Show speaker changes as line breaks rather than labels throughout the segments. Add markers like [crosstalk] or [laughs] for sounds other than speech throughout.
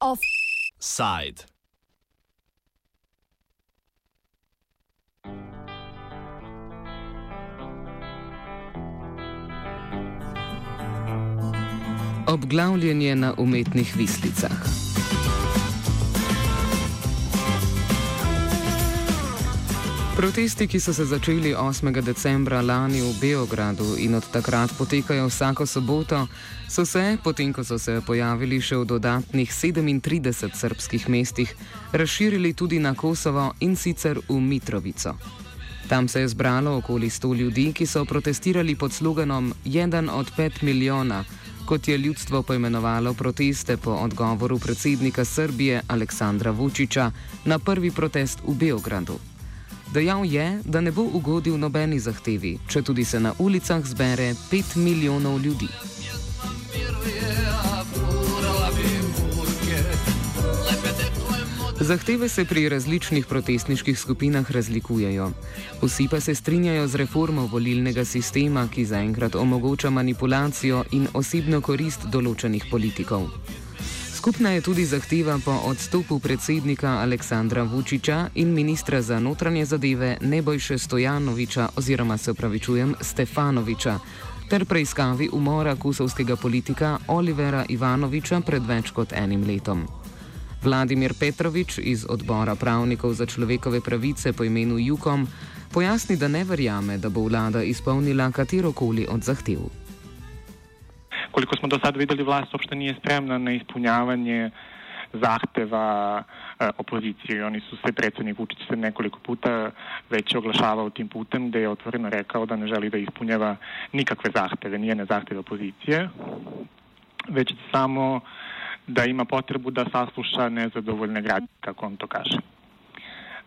Offside.
Obglavljenje na umetnih vislicah. Protesti, ki so se začeli 8. decembra lani v Beogradu in od takrat potekajo vsako soboto, so se, potem ko so se pojavili še v dodatnih 37 srpskih mestih, razširili tudi na Kosovo in sicer v Mitrovico. Tam se je zbralo okoli 100 ljudi, ki so protestirali pod sloganom Jeden od 5 milijona, kot je ljudstvo poimenovalo proteste po odgovoru predsednika Srbije Aleksandra Vučiča na prvi protest v Beogradu. Dejal je, da ne bo ugodil nobeni zahtevi, če tudi se na ulicah zbere 5 milijonov ljudi. Zahteve se pri različnih protestniških skupinah razlikujejo. Vsi pa se strinjajo z reformo volilnega sistema, ki zaenkrat omogoča manipulacijo in osebno korist določenih politikov. Skupna je tudi zahteva po odstopu predsednika Aleksandra Vučiča in ministra za notranje zadeve Nebojše Stojanoviča oziroma se upravičujem Stefanoviča ter preiskavi umora kusovskega politika Olivera Ivanoviča pred več kot enim letom. Vladimir Petrovič iz odbora pravnikov za človekove pravice po imenu Jukom pojasni, da ne verjame, da bo vlada izpolnila katerokoli od zahtev.
Koliko smo do sada vidjeli, vlast uopšte nije spremna na ispunjavanje zahteva e, opozicije. Oni su se, predsjednik Vučić se nekoliko puta već oglašavao tim putem gdje je otvoreno rekao da ne želi da ispunjava nikakve zahteve, nijene zahteve opozicije, već samo da ima potrebu da sasluša nezadovoljne građane, kako on to kaže.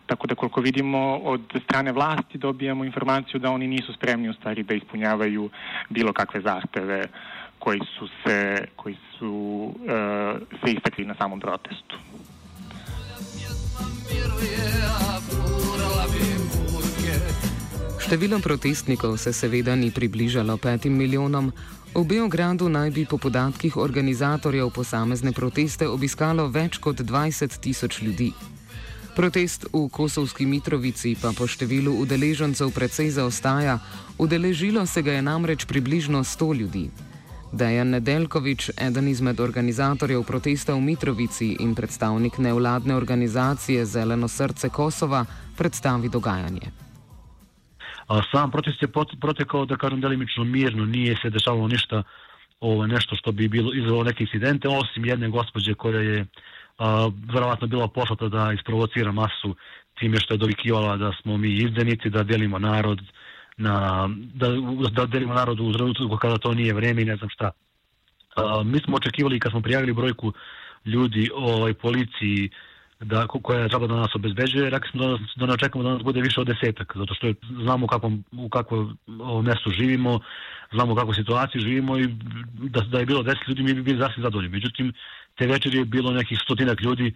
Tako da koliko vidimo od strane vlasti dobijamo informaciju da oni nisu spremni u stvari da ispunjavaju bilo kakve zahteve koji su se, koji su uh, se istakli na samom protestu.
Število protestnikov se seveda ni približalo petim milijonom. V Beogradu naj bi po podatkih organizatorjev posamezne proteste obiskalo več kot 20 tisoč ljudi. Protest v Kosovski Mitrovici pa po številu udeležencev precej zaostaja, udeležilo se ga je namreč približno 100 ljudi. Dejan Nedeljkovič, eden izmed organizatorjev protesta v Mitrovici in predstavnik nevladne organizacije Zeleno srce Kosova, predstavi dogajanje.
Sam protest je protekao, da kažem, delimično mirno, nije se dešavalo ništa ovo, nešto što bi bilo izvelo neke incidente, osim jedne gospođe koja je a, verovatno bila poslata da isprovocira masu time što je dovikivala da smo mi izdenici, da delimo narod, na, da, da delimo narodu u trenutku kada to nije vreme i ne znam šta. Uh, mi smo očekivali kad smo prijavili brojku ljudi ovaj, policiji da, koja treba da nas obezbeđuje, rekli smo da, da ne očekamo da nas bude više od desetak, zato što je, znamo u kakvom, u kakvom mjestu živimo, znamo u kakvoj situaciji živimo i da, da je bilo deset ljudi mi bi bili zasvim zadovoljni. Međutim, te večeri je bilo nekih stotinak ljudi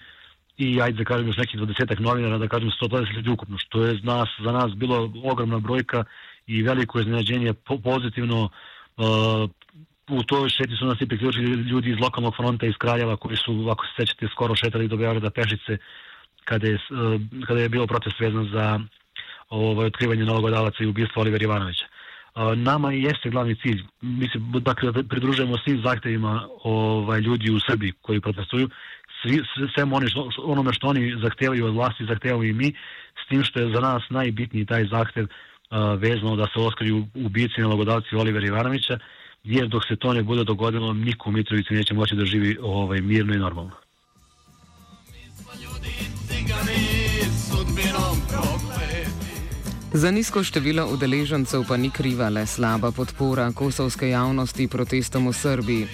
i ajde da kažem još nekih dvadesetak novinara, da kažem 120 ljudi ukupno, što je nas, za nas bilo ogromna brojka i veliko iznenađenje pozitivno uh, u toj šeti su nas i priključili ljudi iz lokalnog fronta iz Kraljeva koji su, ako se sećate, skoro šetali do Beograda pešice kada je, uh, kada je bilo protest vezan za ovaj, otkrivanje nalogodavaca i ubistvo Oliver Ivanovića. Uh, nama i jeste glavni cilj. Mi se dakle, da pridružujemo svim zahtevima ovaj, ljudi u Srbiji koji protestuju, svi, sve oni onome što oni zahtevaju od vlasti, zahtevaju i mi, s tim što je za nas najbitniji taj zahtev vezano da se oskriju ubici nalogodavci Oliver Ivanovića, jer dok se to ne bude dogodilo, niko u Mitrovici neće moći da živi ovaj, mirno i normalno.
Za nizko število udeležencev pa ni kriva le slaba podpora kosovske javnosti protestom v Srbiji.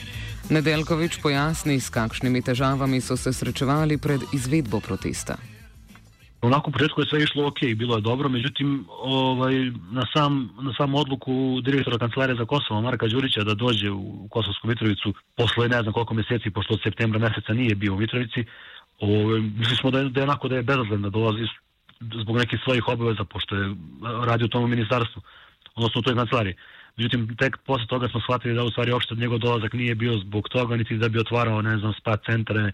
Nedeljkovič pojasni, s kakšnimi težavami so se srečevali pred izvedbo protesta.
Onako u početku je sve išlo ok, bilo je dobro, međutim ovaj, na, sam, na sam odluku direktora kancelarije za Kosovo, Marka Đurića, da dođe u Kosovsku Mitrovicu posle ne znam koliko mjeseci, pošto od septembra meseca nije bio u Mitrovici, ovaj, mislili smo da je, da je onako da je bezazlen da dolazi, zbog nekih svojih obaveza, pošto je radio u tom ministarstvu, odnosno u toj kancelariji. Međutim, tek posle toga smo shvatili da u stvari uopšte njegov dolazak nije bio zbog toga, niti da bi otvarao, ne znam, spa centre,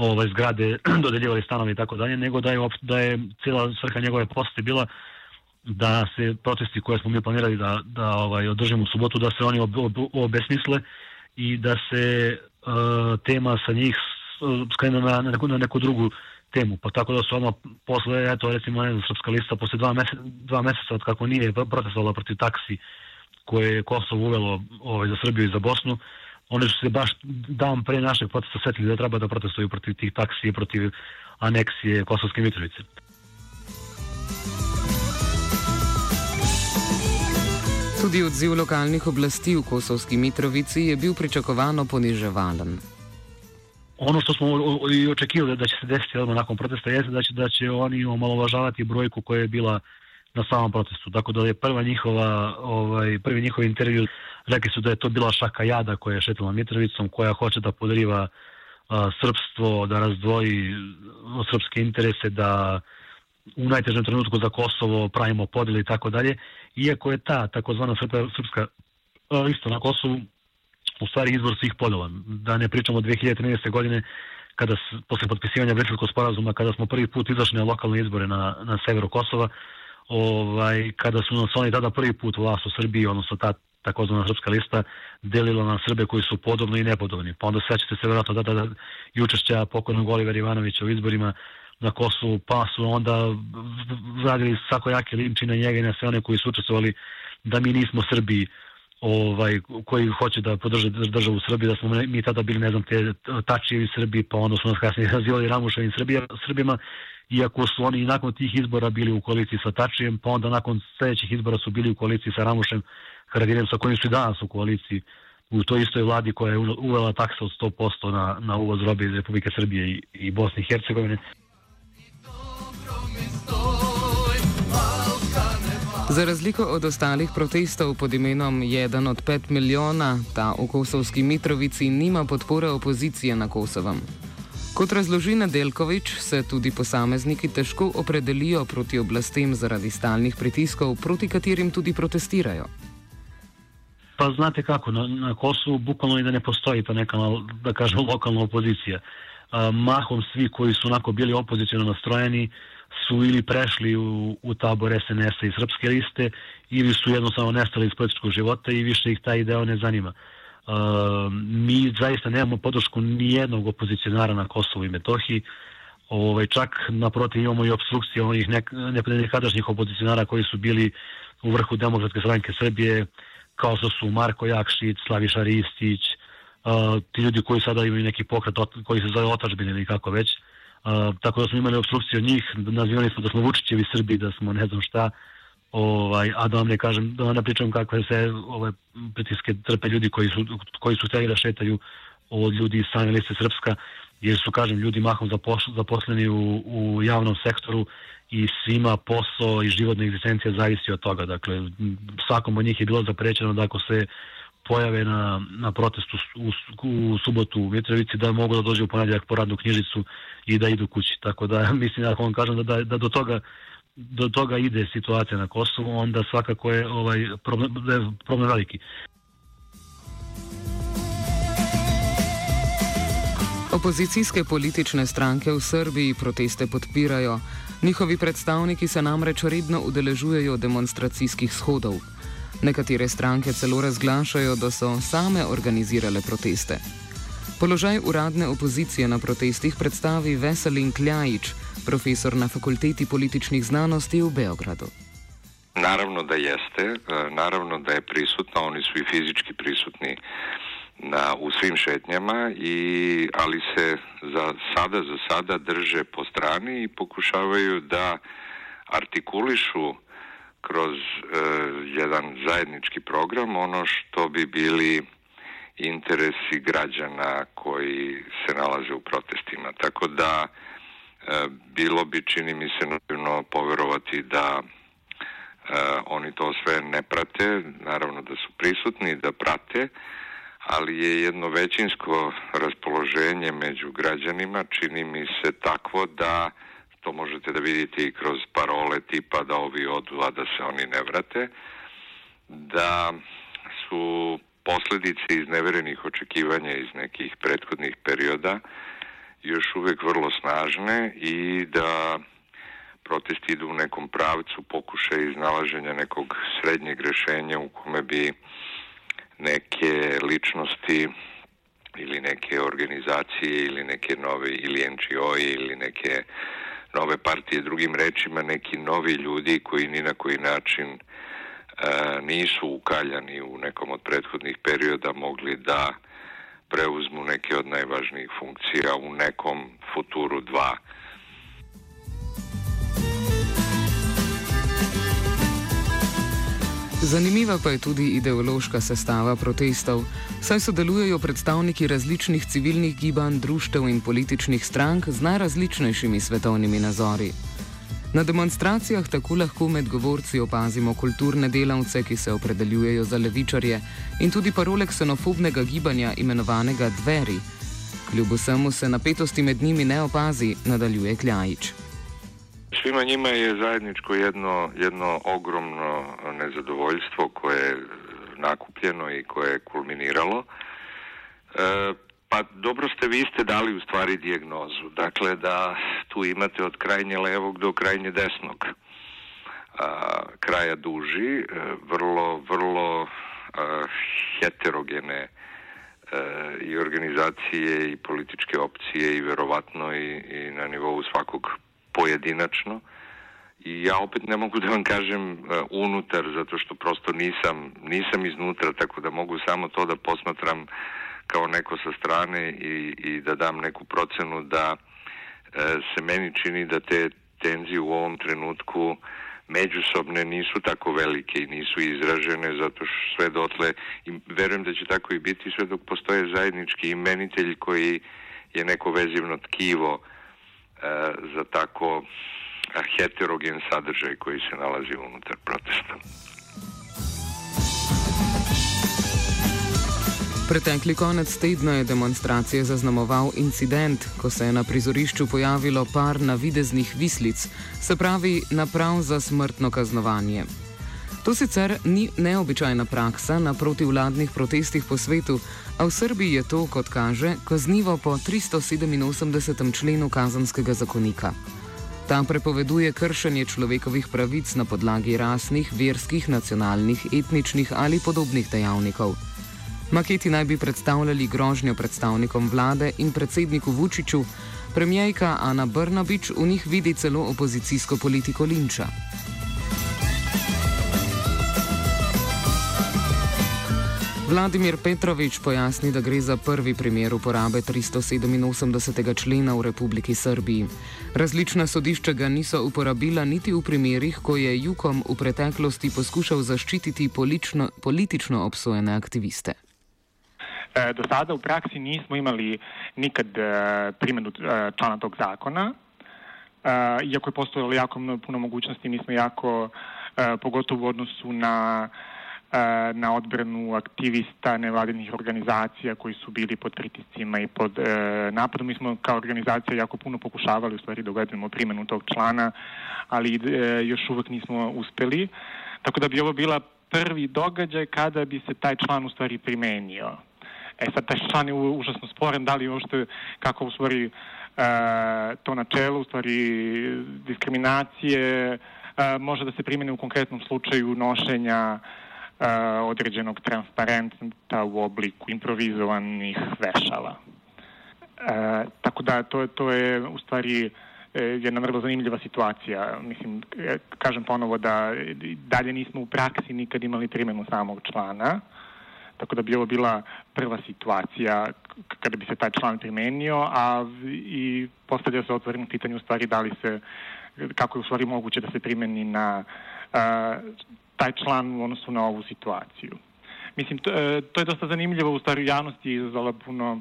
ovaj, zgrade, [clears throat] dodeljivali stanovi i tako dalje, nego da je, da je cijela svrha njegove posete bila da se protesti koje smo mi planirali da, da ovaj, održimo u subotu, da se oni ob, ob, obesmisle i da se uh, tema sa njih skrene na, na, neku, na neku drugu temu. Pa tako da su ono posle, eto recimo ne znam, Srpska lista, posle dva meseca, dva meseca od kako nije protestovala protiv taksi koje je Kosovo uvelo ovaj, za Srbiju i za Bosnu, oni su se baš dan pre našeg protesta setili da treba da protestuju protiv tih taksi i protiv aneksije Kosovske Mitrovice.
Tudi odziv lokalnih oblasti v Kosovski Mitrovici je bil pričakovano poniževalen.
Ono što smo i očekivali da će se desiti odmah nakon protesta jeste da će, da će oni omalovažavati brojku koja je bila na samom protestu. Tako da je prva njihova, ovaj, prvi njihov intervju rekli su da je to bila šaka jada koja je šetila Mitrovicom, koja hoće da podriva a, srpstvo, da razdvoji srpske interese, da u najtežem trenutku za Kosovo pravimo podeli i tako dalje. Iako je ta takozvana srpska lista na Kosovu u stvari izvor svih podela. Da ne pričamo od 2013. godine kada posle potpisivanja Briselskog sporazuma, kada smo prvi put izašli na lokalne izbore na, na severu Kosova, ovaj, kada su nas oni tada prvi put vlast u Srbiji, odnosno ta takozvana srpska lista, delila na Srbe koji su podobni i nepodobni. Pa onda sećate se vjerojatno da, da, da i učešća pokojnog Oliver Ivanovića u izborima na Kosovu, pa su onda radili svakojake linči na njega i na sve one koji su učestvovali da mi nismo Srbi ovaj, koji hoće da podrže državu u Srbiji, da smo mi tada bili, ne znam, te tačijevi Srbi, pa onda su nas kasnije [laughs] nazivali Ramuševim Srbija, Srbima, iako su oni nakon tih izbora bili u koaliciji sa Tačijem, pa onda nakon sledećih izbora su bili u koaliciji sa Ramušem Haradinjem, sa kojim su i danas u koaliciji u toj istoj vladi koja je uvela taksa od 100% na, na uvoz robe iz Republike Srbije i, i Bosne i Hercegovine.
Za razliko od ostalih protestov pod imenom Jedan od pet milijona, ta v Kosovski Mitrovici nima podpore opozicije na Kosovem. Kot razloži Nedelkovič, se tudi posamezniki težko opredelijo proti oblastem zaradi stalnih pritiskov, proti katerim tudi protestirajo.
Pa znate kako, na, na Kosovu bukvalno i da ne postoji ta neka, da kažem, lokalna opozicija. A, mahom svi koji su onako bili opozicijno nastrojeni su ili prešli u, u tabor SNS-a i Srpske liste ili su jednostavno nestali iz političkog života i više ih taj ideo ne zanima. Uh, mi zaista nemamo podršku ni jednog opozicionara na Kosovu i Metohiji. Ovaj, čak naprotiv imamo i obstrukcije onih nek, nekadašnjih opozicionara koji su bili u vrhu Demokratske stranke Srbije, kao što su Marko Jakšić, Slaviša Ristić, uh, ti ljudi koji sada imaju neki pokret koji se zove otačbine ili kako već. Uh, tako da smo imali obstrukciju od njih, nazivali smo da smo Vučićevi Srbi, da smo ne znam šta, ovaj, a da vam ne kažem, da vam ne pričam kakve se ove pritiske trpe ljudi koji su, koji su htjeli da šetaju od ljudi iz same liste Srpska, jer su, kažem, ljudi mahom zaposleni u, u javnom sektoru i svima posao i životna egzistencija zavisi od toga. Dakle, svakom od njih je bilo zaprećeno da ako se pojave na, na protestu u, u subotu u Mitrovici da mogu da dođe u ponedjeljak po radnu knjižicu i da idu kući. Tako da [laughs] mislim da vam kažem da, da, da do toga do toga ide situacija na Kosovu, onda svakako je ovaj problem, problem veliki.
Opozicijske politične stranke v Srbiji proteste podpirajo. Njihovi predstavniki se namreč redno udeležujejo demonstracijskih shodov. Nekatere stranke celo razglašajo, da so same organizirale proteste. Položaj uradne opozicije na protestih predstavi Veselin Kljajič, profesor na Fakulteti političnih znanosti u Beogradu.
Naravno da jeste, e, naravno da je prisutna, oni su i fizički prisutni na, u svim šetnjama, i, ali se za sada, za sada drže po strani i pokušavaju da artikulišu kroz e, jedan zajednički program ono što bi bili interesi građana koji se nalaze u protestima. Tako da E, bilo bi, čini mi se, naravno poverovati da e, oni to sve ne prate, naravno da su prisutni, da prate, ali je jedno većinsko raspoloženje među građanima, čini mi se takvo da to možete da vidite i kroz parole tipa da ovi odu, a da se oni ne vrate, da su posledice izneverenih očekivanja iz nekih prethodnih perioda još uvek vrlo snažne i da protesti idu u nekom pravcu pokušaja iznalaženja nekog srednjeg rešenja u kome bi neke ličnosti ili neke organizacije ili neke nove ili NGO ili neke nove partije. Drugim rečima neki novi ljudi koji ni na koji način e, nisu ukaljani u nekom od prethodnih perioda mogli da preuzmu neke od najvažnijih funkcija u nekom futuru 2
Zanimiva pa je tudi ideološka sestava protestov, saj sodelujejo predstavniki različnih civilnih gibanj, društev in političnih strank z najrazličnejšimi svetovnimi nazori. Na demonstracijah tako lahko med govorci opazimo kulturne delavce, ki se opredeljujejo za levičarje, in tudi parole ksenofobnega gibanja imenovanega Dveri. Kljub vsemu se napetosti med njimi ne opazi, nadaljuje Kljajič.
Svima njima je zajedničko jedno, jedno ogromno nezadovoljstvo koje je nakupljeno i koje je kulminiralo. E, pa dobro ste, vi ste dali u stvari dijagnozu. Dakle, da tu imate od krajnje levog do krajnje desnog a, kraja duži, e, vrlo, vrlo a, heterogene e, i organizacije i političke opcije i verovatno i, i na nivou svakog pojedinačno i ja opet ne mogu da vam kažem uh, unutar zato što prosto nisam nisam iznutra tako da mogu samo to da posmatram kao neko sa strane i, i da dam neku procenu da uh, se meni čini da te tenzije u ovom trenutku međusobne nisu tako velike i nisu izražene zato što sve dotle i verujem da će tako i biti sve dok postoje zajednički imenitelj koji je neko vezivno tkivo uh, za tako heterogen sadržaj koji se nalazi unutar protesta.
Pretekli konec tedna je demonstracije zaznamoval incident, ko se je na prizorišču pojavilo par navideznih vislic, se pravi naprav za smrtno kaznovanje. To sicer ni neobičajna praksa na protivladnih protestih po svetu, a v Srbiji je to, kot kaže, kaznivo po 387. členu kazanskega zakonika. Ta prepoveduje kršenje človekovih pravic na podlagi rasnih, verskih, nacionalnih, etničnih ali podobnih dejavnikov. Maketi naj bi predstavljali grožnjo predstavnikom vlade in predsedniku Vučiću, premijejka Ana Brnabič v njih vidi celo opozicijsko politiko linča. Vladimir Petrovič pojasni, da gre za prvi primer uporabe 387. člena v Republiki Srbiji. Različna sodišča ga niso uporabila niti v primerih, ko je Jukom v preteklosti poskušal zaščititi politično, politično obsojene aktiviste.
E, do sada v praksi nismo imeli nikad e, primjenu e, člana tog zakona, iako je postojalo jako puno mogućnosti, mi smo jako, pogotovo u odnosu na na odbranu aktivista nevladinih organizacija koji su bili pod pritiscima i pod e, napadom. Mi smo kao organizacija jako puno pokušavali u stvari da uvedemo primjenu tog člana, ali e, još uvek nismo uspeli. Tako da bi ovo bila prvi događaj kada bi se taj član u stvari primenio. E sad, taj član je užasno sporen, da li uopšte, kako u stvari e, to načelo, u stvari diskriminacije, e, može da se primene u konkretnom slučaju nošenja određenog transparenta u obliku improvizovanih vešala. E, tako da to, to je u stvari e, jedna vrlo zanimljiva situacija. Mislim, e, kažem ponovo da dalje nismo u praksi nikad imali primjenu samog člana, tako da bi ovo bila prva situacija kada bi se taj član primenio, a i postavlja se otvoreno pitanje u stvari da li se, kako je u stvari moguće da se primeni na taj član u odnosu na ovu situaciju. Mislim, to, e, to je dosta zanimljivo, u stvari u javnosti izazvala puno,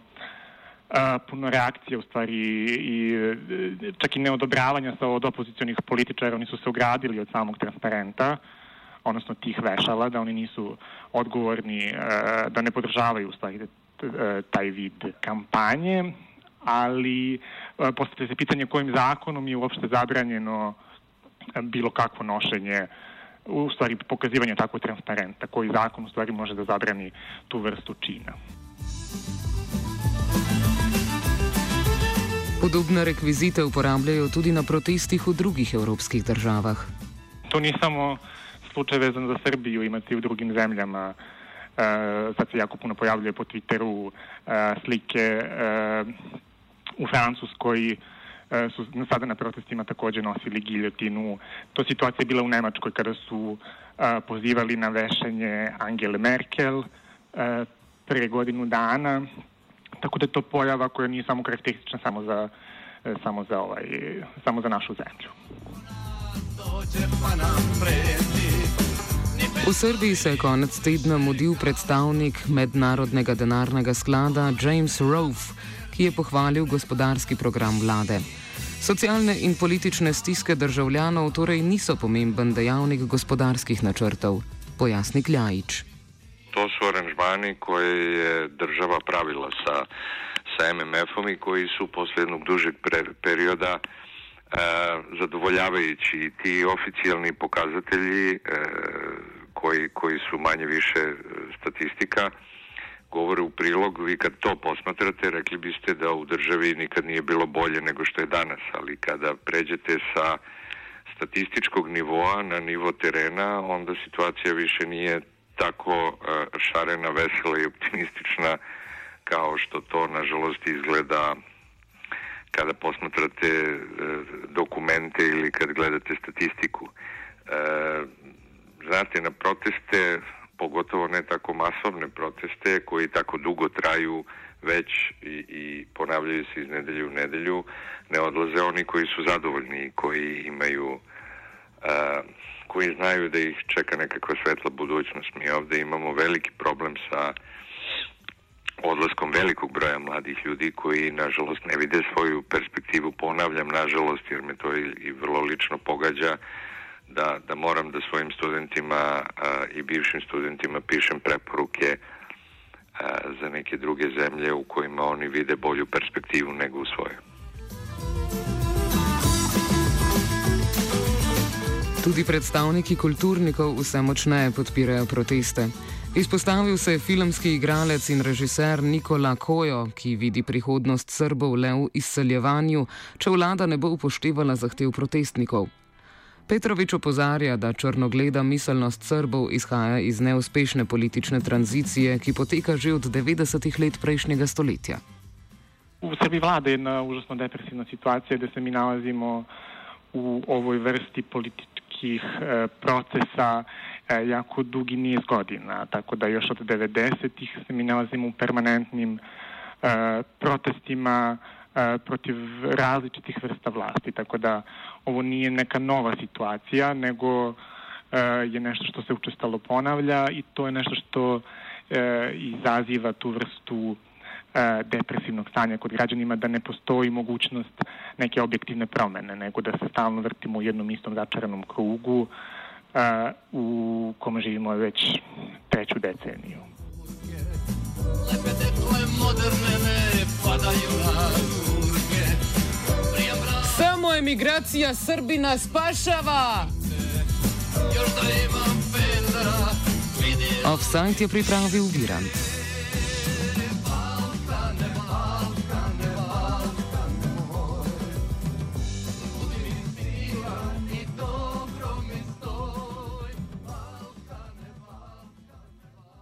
e, puno reakcije, u stvari i e, čak i neodobravanja sa od opozicijonih političara, oni su se ogradili od samog transparenta, odnosno tih vešala, da oni nisu odgovorni, da ne podržavaju u stvari taj vid kampanje, ali postavlja se pitanje kojim zakonom je uopšte zabranjeno bilo kakvo nošenje u stvari pokazivanje tako transparenta koji zakon u stvari može da zabrani tu vrstu čina.
Podobne rekvizite uporabljajo tudi na protestih v drugih evropskih državah.
To ni samo slučaj vezan za Srbiju, imate i u drugim zemljama. E, sad se jako puno pojavljuje po Twitteru e, slike e, u Francuskoj e, su sada na protestima takođe nosili giljotinu. To situacija je bila u Nemačkoj kada su e, pozivali na vešanje Angele Merkel e, pre godinu dana. Tako da je to pojava koja nije samo karakteristična samo za, e, samo za, ovaj, samo za našu zemlju.
V Srbiji se je konec tedna mudil predstavnik Mednarodnega denarnega sklada James Rove, ki je pohvalil gospodarski program vlade. Socialne in politične stiske državljanov torej niso pomemben dejavnik gospodarskih načrtov, pojasni Kljajič.
To su aranžmani koje je država pravila sa, sa MMF-om i koji su posle jednog dužeg perioda e, zadovoljavajući ti oficijalni pokazatelji e, koji, koji su manje više statistika govore u prilog, vi kad to posmatrate rekli biste da u državi nikad nije bilo bolje nego što je danas, ali kada pređete sa statističkog nivoa na nivo terena, onda situacija više nije tako e, šarena, vesela i optimistična kao što to nažalost izgleda kada posmatrate e, dokumente ili kad gledate statistiku. E, znate, na proteste, pogotovo ne tako masovne proteste koji tako dugo traju već i, i ponavljaju se iz nedelje u nedelju, ne odlaze oni koji su zadovoljni koji imaju koji znaju da ih čeka nekakva svetla budućnost. Mi ovde imamo veliki problem sa odlaskom velikog broja mladih ljudi koji nažalost ne vide svoju perspektivu, ponavljam nažalost jer me to i, i vrlo lično pogađa da, da moram da svojim studentima a, i bivšim studentima pišem preporuke a, za neke druge zemlje u kojima oni vide bolju perspektivu nego u svojoj.
Tudi predstavniki kulturnikov vse močneje podpirajo proteste. Izpostavil se je filmski igralec in režiser Nikola Kojo, ki vidi prihodnost Srbov le v izseljevanju, če vlada ne bo upoštevala zahtev protestnikov. Petrovič opozarja, da črnogleda miselnost Srbov izhaja iz neuspešne politične tranzicije, ki poteka že od 90-ih let prejšnjega stoletja.
V Srbiji vlada jedna užasno depresivna situacija, da se mi nalazimo v ovoj vrsti politične nekih e, procesa e, jako dugi niz godina, tako da još od 90-ih se mi nalazimo u permanentnim e, protestima protiv različitih vrsta vlasti, tako da ovo nije neka nova situacija, nego je nešto što se učestalo ponavlja i to je nešto što izaziva tu vrstu E, depresivnog stanja kod građanima da ne postoji mogućnost neke objektivne promene, nego da se stalno vrtimo u jednom istom začaranom krugu u kome živimo već treću deceniju.
Samo emigracija Srbina spašava! Offside je pripravil Virant.